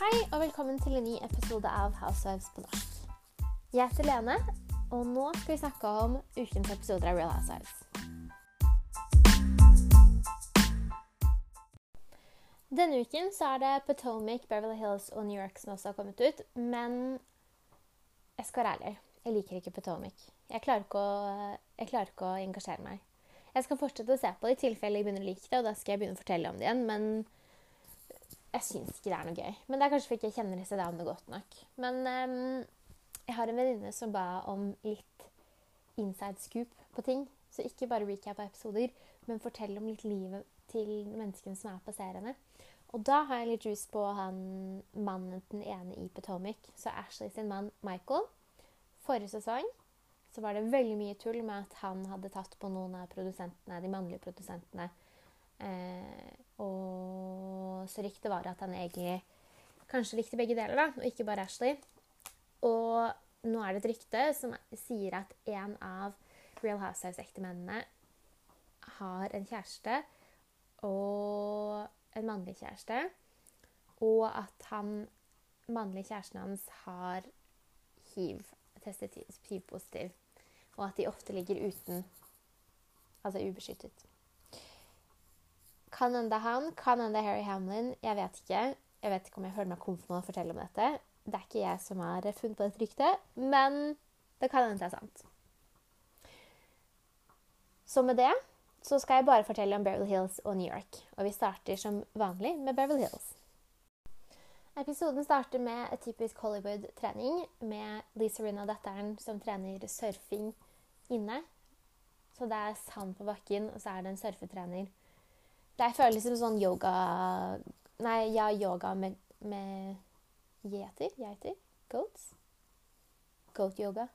Hei og velkommen til en ny episode av Housewives på norsk. Jeg heter Lene, og nå skal vi snakke om ukens episoder av Real Housewives. Denne uken så er det Potomac, Beverly Hills og New York som også har kommet ut. Men jeg skal være ærlig, jeg liker ikke Potomac. Jeg klarer ikke å, jeg klarer ikke å engasjere meg. Jeg skal fortsette å se på det i tilfelle jeg begynner å like det, og da skal jeg begynne å fortelle om det igjen. Men jeg syns ikke det er noe gøy. Men det er kanskje fordi jeg kjenner disse damene godt nok. Men um, jeg har en venninne som ba om litt inside scoop på ting. Så ikke bare recap av episoder, men fortell om litt livet til menneskene som er på seriene. Og da har jeg litt juice på han mannen den ene i Potomac. Så Ashley sin mann Michael. Forrige sesong så var det veldig mye tull med at han hadde tatt på noen av produsentene, de mannlige produsentene. Eh, så ryktet var at han egentlig kanskje likte begge deler, da, og ikke bare Ashley. Og nå er det et rykte som sier at en av Real Housewives-ektemennene har en kjæreste og en mannlig kjæreste. Og at han mannlige kjæresten hans har hiv, testet hiv-positiv. Og at de ofte ligger uten, altså ubeskyttet. Kan hende han, kan hende Harry Hamlin. Jeg vet ikke. Jeg vet ikke om jeg føler meg komfortabel med å fortelle om dette. Det er ikke jeg som har funnet på dette ryktet, men det kan hende det er sant. Så med det så skal jeg bare fortelle om Beverly Hills og New York. Og vi starter som vanlig med Beverly Hills. Episoden starter med et typisk Hollywood-trening med Lisa Rinna, datteren, som trener surfing inne. Så det er sand på bakken, og så er det en surfetrener. Det føles som sånn yoga Nei, ja, yoga med, med gjeter? Geiter? Goats? Goat yoga.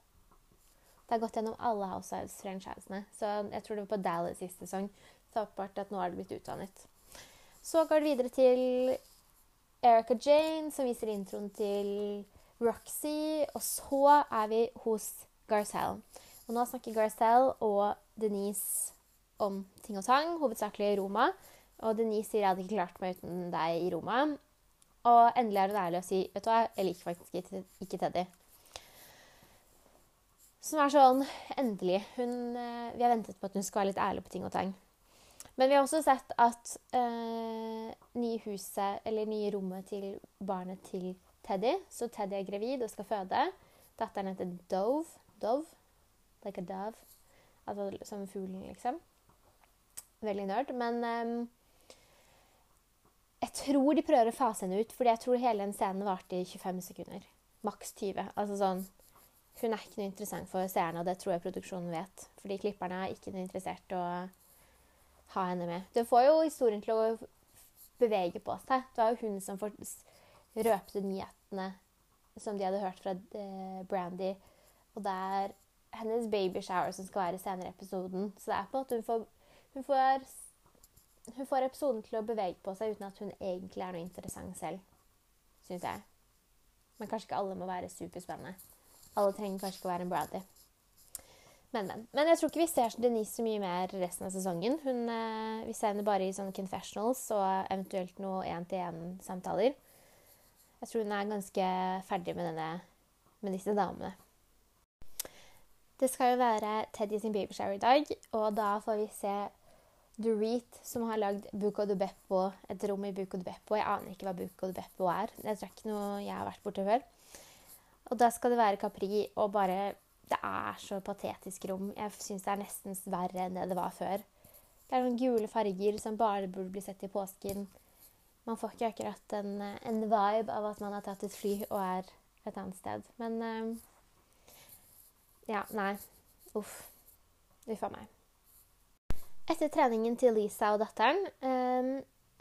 Det har gått gjennom alle Housewives-franchisene. Så jeg tror det var på Dallas siste sesong. Så åpenbart at nå er det blitt utdannet. Så går det videre til Erica Jane, som viser introen til Roxy. Og så er vi hos Garcelle. Og nå snakker Garcelle og Denise om ting og tang, hovedsakelig Roma. Og Denise sier jeg hadde ikke klart meg uten deg i Roma. Og endelig er hun ærlig og sier vet du hva, jeg liker faktisk ikke Teddy. Som er sånn Endelig. Hun, vi har ventet på at hun skal være litt ærlig på ting og tang. Men vi har også sett at øh, nye huset, eller nye rommet til barnet til Teddy Så Teddy er gravid og skal føde. Datteren heter Dove. Dove. Like a dove. Altså som fuglen, liksom. Veldig nerd. Men øh, jeg tror de prøver å fase henne ut, fordi jeg tror hele den scenen varte i 25 sekunder. Maks 20. Altså sånn Hun er ikke noe interessant for seerne, og det tror jeg produksjonen vet. Fordi klipperne er ikke noe interessert å ha henne med. Det får jo historien til å bevege på seg. Det var jo hun som røpte nyhetene som de hadde hørt fra eh, Brandy. Og det er hennes babyshower som skal være senere i episoden. Så det er på en måte hun får, hun får hun får episoden til å bevege på seg uten at hun egentlig er noe interessant selv. Syns jeg. Men kanskje ikke alle må være superspennende. Alle trenger kanskje ikke å være en Brady. Men, men. Men jeg tror ikke vi ser Denise så mye mer resten av sesongen. Hun, eh, vi ser henne bare i sånne confessionals og eventuelt noe én-til-én-samtaler. Jeg tror hun er ganske ferdig med, denne, med disse damene. Det skal jo være Teddy sin babyshower i dag, og da får vi se Dorit, som har lagd Buco de Beppo, et rom i Buco de Beppo. Jeg aner ikke hva Buco de Beppo er. Det er ikke noe jeg har vært borte før. Og da skal det være Capri, og bare Det er så patetisk rom. Jeg syns det er nesten verre enn det det var før. Det er noen gule farger som bare burde bli sett i påsken. Man får ikke akkurat en, en vibe av at man har tatt et fly og er et annet sted. Men uh, Ja, nei. Uff. Uff a meg. Etter treningen til Lisa og datteren um,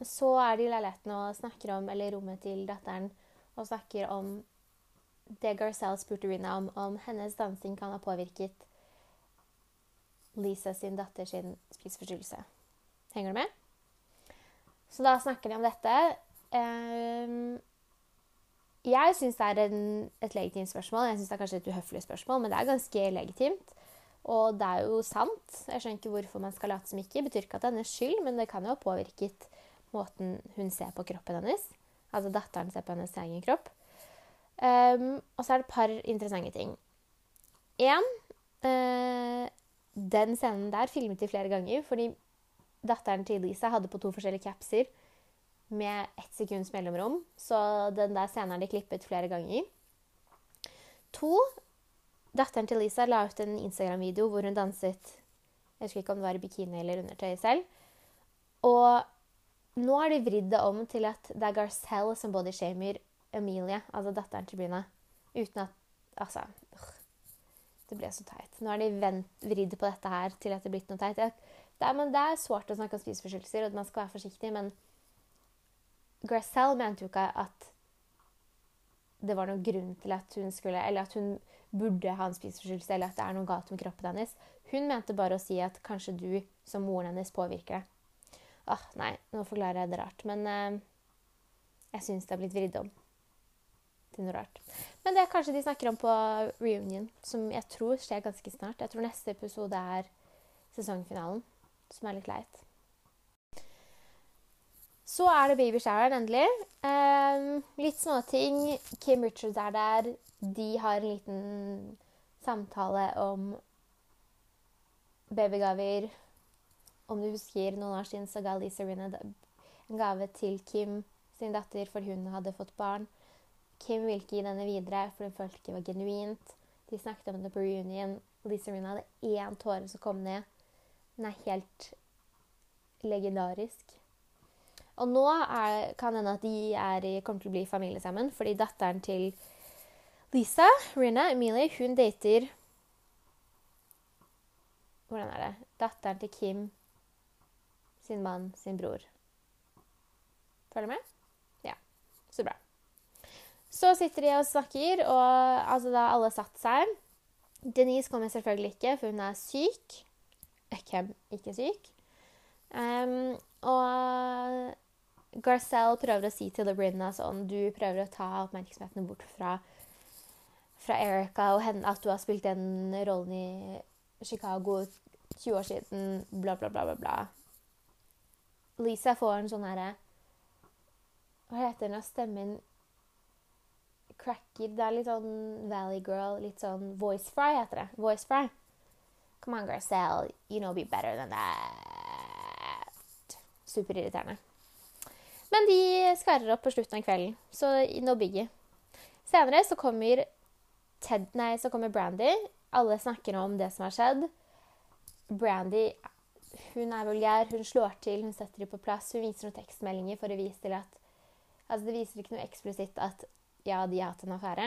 så er de i leiligheten og snakker om, eller rommet til datteren og snakker om det Garcelle spurte Rina om, om hennes dansing kan ha påvirket Lisa sin datter sin spiseforstyrrelse. Henger du med? Så da snakker de om dette. Um, jeg syns det er en, et legitimt spørsmål. Jeg syns det er kanskje et uhøflig spørsmål, men det er ganske legitimt. Og det er jo sant. Jeg skjønner ikke hvorfor man skal late som ikke. Det betyr ikke at det er hennes skyld, men det kan jo ha påvirket måten hun ser på kroppen hennes. Altså datteren ser på hennes egen kropp. Um, og så er det et par interessante ting. Én uh, Den scenen der filmet de flere ganger fordi datteren til Lisa hadde på to forskjellige capser med ett sekunds mellomrom. Så den der scenen har de klippet flere ganger. To Datteren til Lisa la ut en Instagram-video hvor hun danset Jeg husker ikke om det var i bikini eller undertøy selv. Og nå har de vridd det om til at det er Garcelle som bodyshamer Emilie, altså datteren til Bryna. Uten at Altså øh, Det ble så teit. Nå har de vridd på dette her til at det er blitt noe teit. Det er, men det er sårt å snakke om spiseforstyrrelser, og man skal være forsiktig, men Garcelle mente jo ikke at det var noen grunn til at hun skulle Eller at hun burde ha en spiseforstyrrelse, eller at det er noe galt med kroppen hennes. Hun mente bare å si at kanskje du som moren hennes påvirker det. Åh, nei, nå forklarer jeg det rart. Men eh, jeg syns det har blitt vridd om til noe rart. Men det er kanskje de snakker om på reunion, som jeg tror skjer ganske snart. Jeg tror neste episode er sesongfinalen, som er litt leit. Så er det babyshoweren, endelig. Um, litt småting. Kim Richards er der. De har en liten samtale om babygaver. Om du husker noen år siden så ga Lisa Rinna en gave til Kim sin datter for hun hadde fått barn. Kim ville ikke gi denne videre, for hun følte ikke det var genuint. De snakket om det på reunion. Lisa Rinna hadde én tåre som kom ned. Den er helt legendarisk. Og nå er, kan hende at de er, kommer til å bli familie sammen, fordi datteren til Lisa, Rina Emilie, hun dater Hvordan er det? Datteren til Kim sin mann, sin bror. Følger du med? Ja. Så bra. Så sitter de og snakker, og altså da alle satt seg Denise kommer selvfølgelig ikke, for hun er syk. Hvem ikke syk? Um, og Garcelle prøver å si til Labrinna sånn Du prøver å ta oppmerksomheten bort fra, fra Erica og henne, at du har spilt den rollen i Chicago 20 år siden, bla, bla, bla, bla. bla. Lisa får en sånn herre Hva heter den? Stemmen cracker. Det er litt sånn Valley Girl, litt sånn Voice Fry heter det. Voice Fry. Come on, Garcelle. You know be better than that. Superirriterende. Men de skarrer opp på slutten av kvelden, så no biggie. Senere så kommer Ted, nei, så kommer Brandy. Alle snakker om det som har skjedd. Brandy hun er vulgær, hun slår til, hun setter dem på plass. Hun viser noen tekstmeldinger for å vise til at Altså, det viser ikke noe eksplisitt at ja, de har hatt en affære,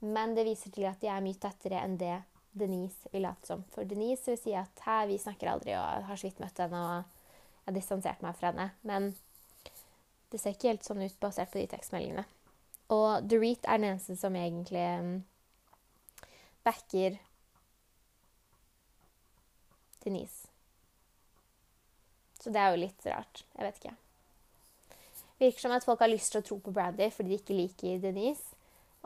men det viser til at de er mye tettere enn det Denise vil late som. For Denise vil si at her, vi snakker aldri og har så vidt møtt henne og jeg har distansert meg fra henne. Men det ser ikke helt sånn ut basert på de tekstmeldingene. Og Dorit er den eneste som egentlig um, backer Denise. Så det er jo litt rart. Jeg vet ikke. Virker som at folk har lyst til å tro på Brandy fordi de ikke liker Denise.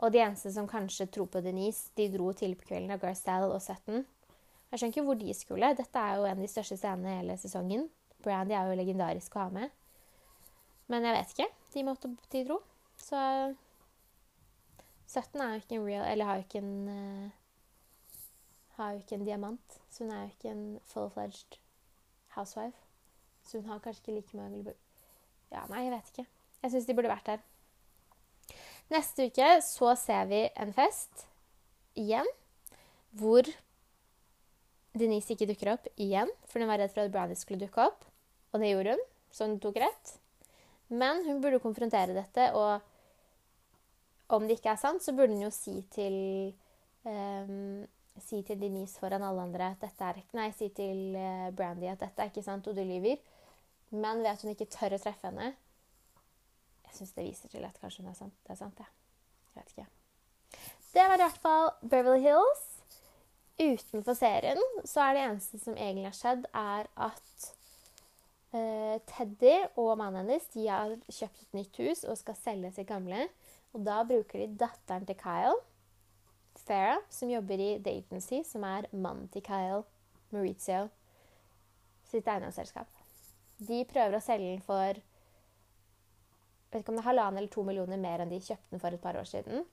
Og de eneste som kanskje tror på Denise, de dro til på kvelden av Garcelle og Sutton. Jeg skjønner ikke hvor de skulle. Dette er jo en av de største scenene i hele sesongen. Brandy er jo legendarisk å ha med. Men jeg vet ikke. De måtte de dro. Så 17 er jo ikke en real Eller har jo ikke en uh, Har jo ikke en diamant. Så hun er jo ikke en full-fledged housewife. Så hun har kanskje ikke like mange Ja, nei, jeg vet ikke. Jeg syns de burde vært der. Neste uke så ser vi en fest igjen hvor Denise ikke dukker opp igjen, for hun var redd for at Brownie skulle dukke opp. Og det gjorde hun, så hun tok rett. Men hun burde konfrontere dette, og om det ikke er sant, så burde hun jo si til um, Si til Denise foran alle andre at dette er Nei, si til uh, Brandy at dette er ikke sant, og du lyver. Men ved at hun ikke tør å treffe henne Jeg syns det viser til at kanskje hun er sant. Det er sant, ja. Jeg vet ikke. Det var i hvert fall Beverly Hills. Utenfor serien så er det eneste som egentlig har skjedd, er at Eh, Teddy og mannen hennes de har kjøpt et nytt hus og skal selge sitt gamle. Og da bruker de datteren til Kyle, Farah, som jobber i The Agency, som er mannen til Kyle, Maurizio, sitt eiendomsselskap. De prøver å selge den for vet ikke om det er halvannen eller to millioner mer enn de kjøpte den for et par år siden.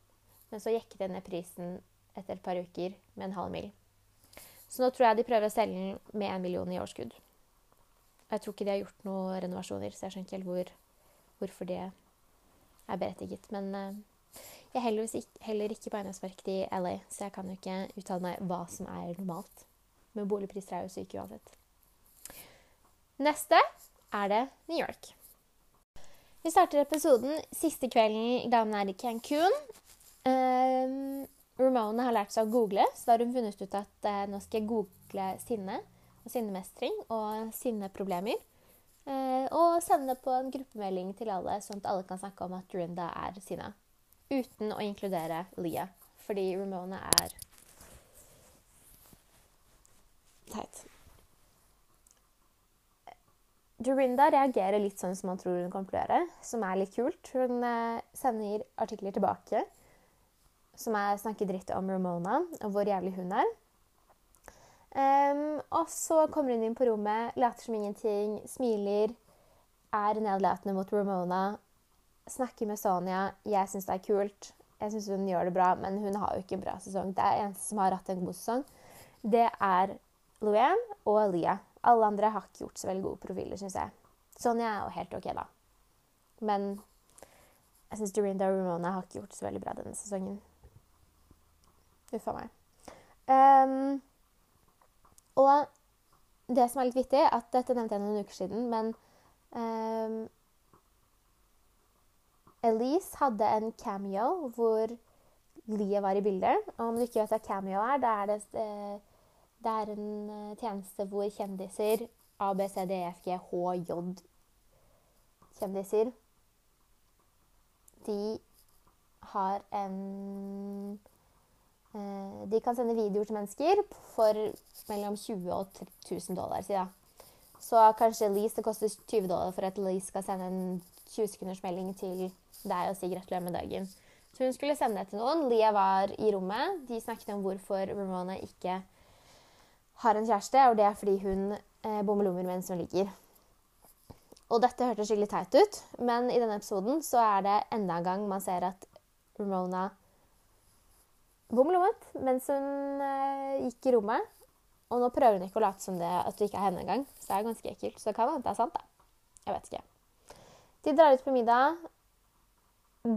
Men så gikk de ned prisen etter et par uker med en halv mil. Så nå tror jeg de prøver å selge den med en million i årskudd. Jeg tror ikke de har gjort noen renovasjoner, så jeg skjønner ikke helt hvor, hvorfor det er berettiget. Men uh, jeg er heller ikke, heller ikke på eiendomsmarkedet i LA, så jeg kan jo ikke uttale meg hva som er normalt. Men boligpriser er jo syke uansett. Neste er det New York. Vi starter episoden siste kvelden damen er i Cancún. Um, Ramona har lært seg å google, så da har hun funnet ut at uh, nå skal jeg google sinne og sinnemestring og sinneproblemer. Uh, og sende på en gruppemelding til alle, sånn at alle kan snakke om at Dorinda er sinna. Uten å inkludere Leah, fordi Ramona er teit. Dorinda reagerer litt sånn som man tror hun kommer til å gjøre, som er litt kult. Hun uh, sender artikler tilbake som er snakker dritt om Ramona og hvor jævlig hun er. Um, og så kommer hun inn på rommet, later som ingenting, smiler, er nedlatende mot Ramona, snakker med Sonia. 'Jeg syns det er kult. Jeg syns hun gjør det bra, men hun har jo ikke en bra sesong.' Det er eneste som har hatt en god sesong, det er Luann og Leah. Alle andre har ikke gjort så veldig gode profiler, syns jeg. Sonja er jo helt OK, da. Men jeg syns Dorinda og Ramona har ikke gjort så veldig bra denne sesongen. Uff a meg. Um, og det som er litt vittig, at dette nevnte jeg noen uker siden, men um, Elise hadde en cameo hvor Lia var i bildet. Og om du ikke vet hva cameo er, da er det, eh, det er en eh, tjeneste hvor kjendiser A, B, C, D, E, F, G, H, J Kjendiser De har en de kan sende videoer til mennesker for mellom 20 og 1000 dollar. Ja. Så kanskje Elise, det koster 20 dollar for at Elise skal sende en 20 sekunders melding til deg og si gratulerer med dagen. Så hun skulle sende det til noen. Lia var i rommet. De snakket om hvorfor Ramona ikke har en kjæreste, og det er fordi hun eh, bommer lommer mens hun ligger. Og dette hørtes skikkelig teit ut, men i denne episoden så er det enda en gang man ser at Ramona bommelommet mens hun uh, gikk i rommet. Og nå prøver hun ikke å late som det at det ikke er henne engang. Så det er ganske ekkelt. Så det kan hende det er sant, da. Jeg vet ikke. De drar ut på middag.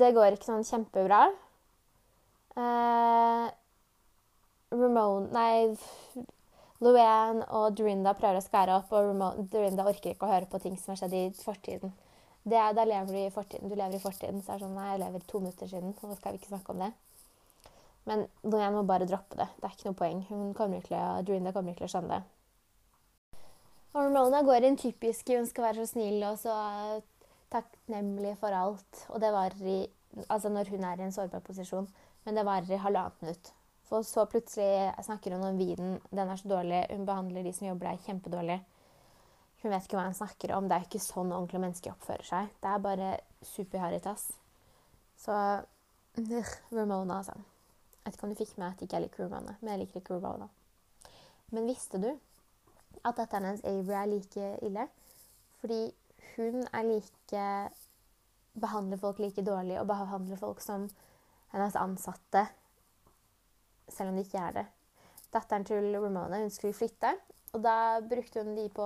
Det går ikke sånn kjempebra. Uh, Ramone Nei, Luann og Dorinda prøver å skære opp, og Ramone, Dorinda orker ikke å høre på ting som har skjedd i fortiden. Det, da lever du i fortiden. Du lever i fortiden. Så er det sånn Nei, jeg lever to minutter siden, nå skal vi ikke snakke om det. Men jeg må bare droppe det. Det er ikke noe poeng. Hun kommer til å, Dorinda kommer ikke til å skjønne det. Og Ramona går inn typisk hun skal være så snill og så takknemlig for alt. Og det varer i Altså når hun er i en sårbar posisjon. Men det varer i halvannet minutt. For så plutselig snakker hun om vinen. Den er så dårlig. Hun behandler de som jobber der, kjempedårlig. Hun vet ikke hva hun snakker om. Det er ikke sånn ordentlige mennesker oppfører seg. Det er bare superharitas. Så Ramona, altså. Jeg vet ikke om du fikk med at jeg ikke liker Ramona, men jeg liker ikke Ramona. Men visste du at datteren hennes Avery er like ille? Fordi hun er like Behandler folk like dårlig og behandler folk som hennes ansatte, selv om de ikke er det. Datteren til Ramona hun skulle flytte, og da brukte hun de på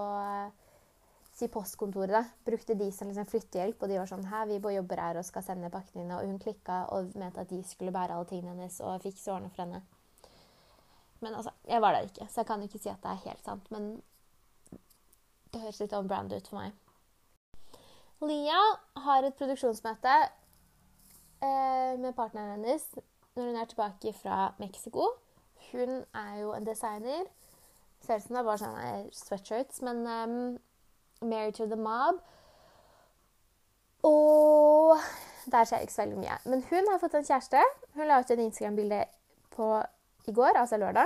si postkontoret da, brukte de som liksom flyttehjelp, og de var sånn her, vi bare jobber her og skal sende pakkene dine. Og hun klikka og mente at de skulle bære alle tingene hennes og fikse årene for henne. Men altså, jeg var der ikke, så jeg kan ikke si at det er helt sant. Men det høres litt on brand ut for meg. Lia har et produksjonsmøte eh, med partneren hennes når hun er tilbake fra Mexico. Hun er jo en designer. Ser ut som det er bare sånne sweatshirts, men um, Married to the Mob. Og der skjer ikke så veldig mye. Men hun har fått en kjæreste. Hun la ut en Instagram-bilde i går, altså lørdag,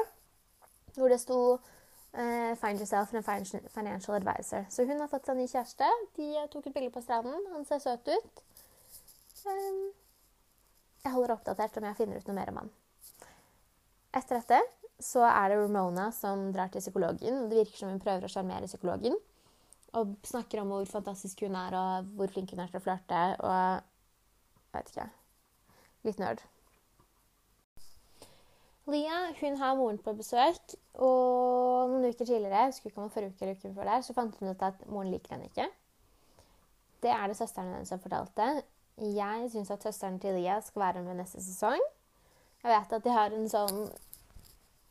hvor det sto uh, 'Find yourself and a financial advisor'. Så hun har fått seg ny kjæreste. De tok et bilde på stranden. Han ser søt ut. Um, jeg holder oppdatert om jeg finner ut noe mer om han. Etter dette så er det Ramona som drar til psykologen. Det virker som hun prøver å sjarmere psykologen. Og snakker om hvor fantastisk hun er, og hvor flink hun er til å flørte. Og jeg vet ikke Litt nerd. Lia hun har moren på besøk, og noen uker tidligere jeg husker ikke om det forrige uke eller uken før der, så fant hun ut at moren liker henne ikke. Det er det søsteren hennes som fortalte. Jeg syns at søsteren til Lia skal være med neste sesong. Jeg vet at de har en sånn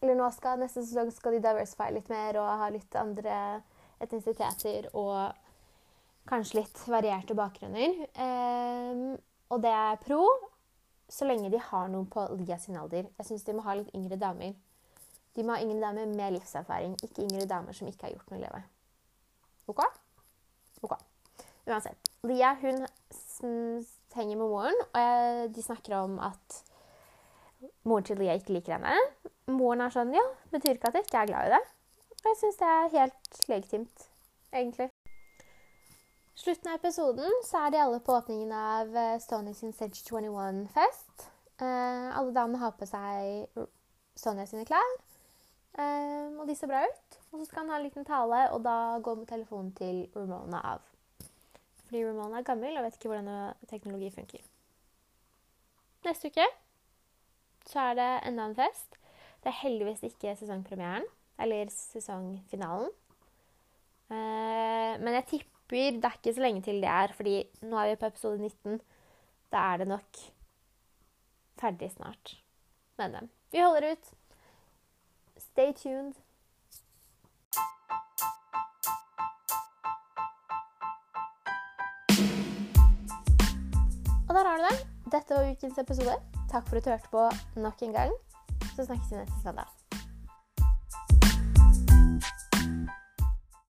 Eller nå skal neste sesong skal de diversify litt mer og ha litt andre etnisiteter og kanskje litt varierte bakgrunner. Um, og det er pro så lenge de har noen på Lia sin alder. Jeg syns de må ha litt yngre damer. De må ha yngre damer med livserfaring, ikke yngre damer som ikke har gjort noe i livet. OK? OK. Uansett. Lia hun henger med moren, og de snakker om at moren til Lia ikke liker henne. Moren er sånn Ja, betyr ikke at jeg ikke er glad i det. Og jeg syns det er helt legitimt, egentlig slutten av episoden så er de alle på åpningen av Sony Stoney sin Century 21-fest. Uh, eh, alle damene har på seg Sonja sine klær, uh, og de ser bra ut. Og så skal han ha en liten tale, og da går telefonen til Ramona av. Fordi Ramona er gammel og vet ikke hvordan teknologi funker. Neste uke så er det enda en fest. Det er heldigvis ikke sesongpremieren, eller sesongfinalen. Uh, men jeg tipper det er ikke så lenge til det er, fordi nå er vi på episode 19. Da er det nok ferdig snart. Men eh, vi holder ut. Stay tuned. Og der har du det. Dette var ukens episode. Takk for at du hørte på nok en gang. Så snakkes vi neste søndag.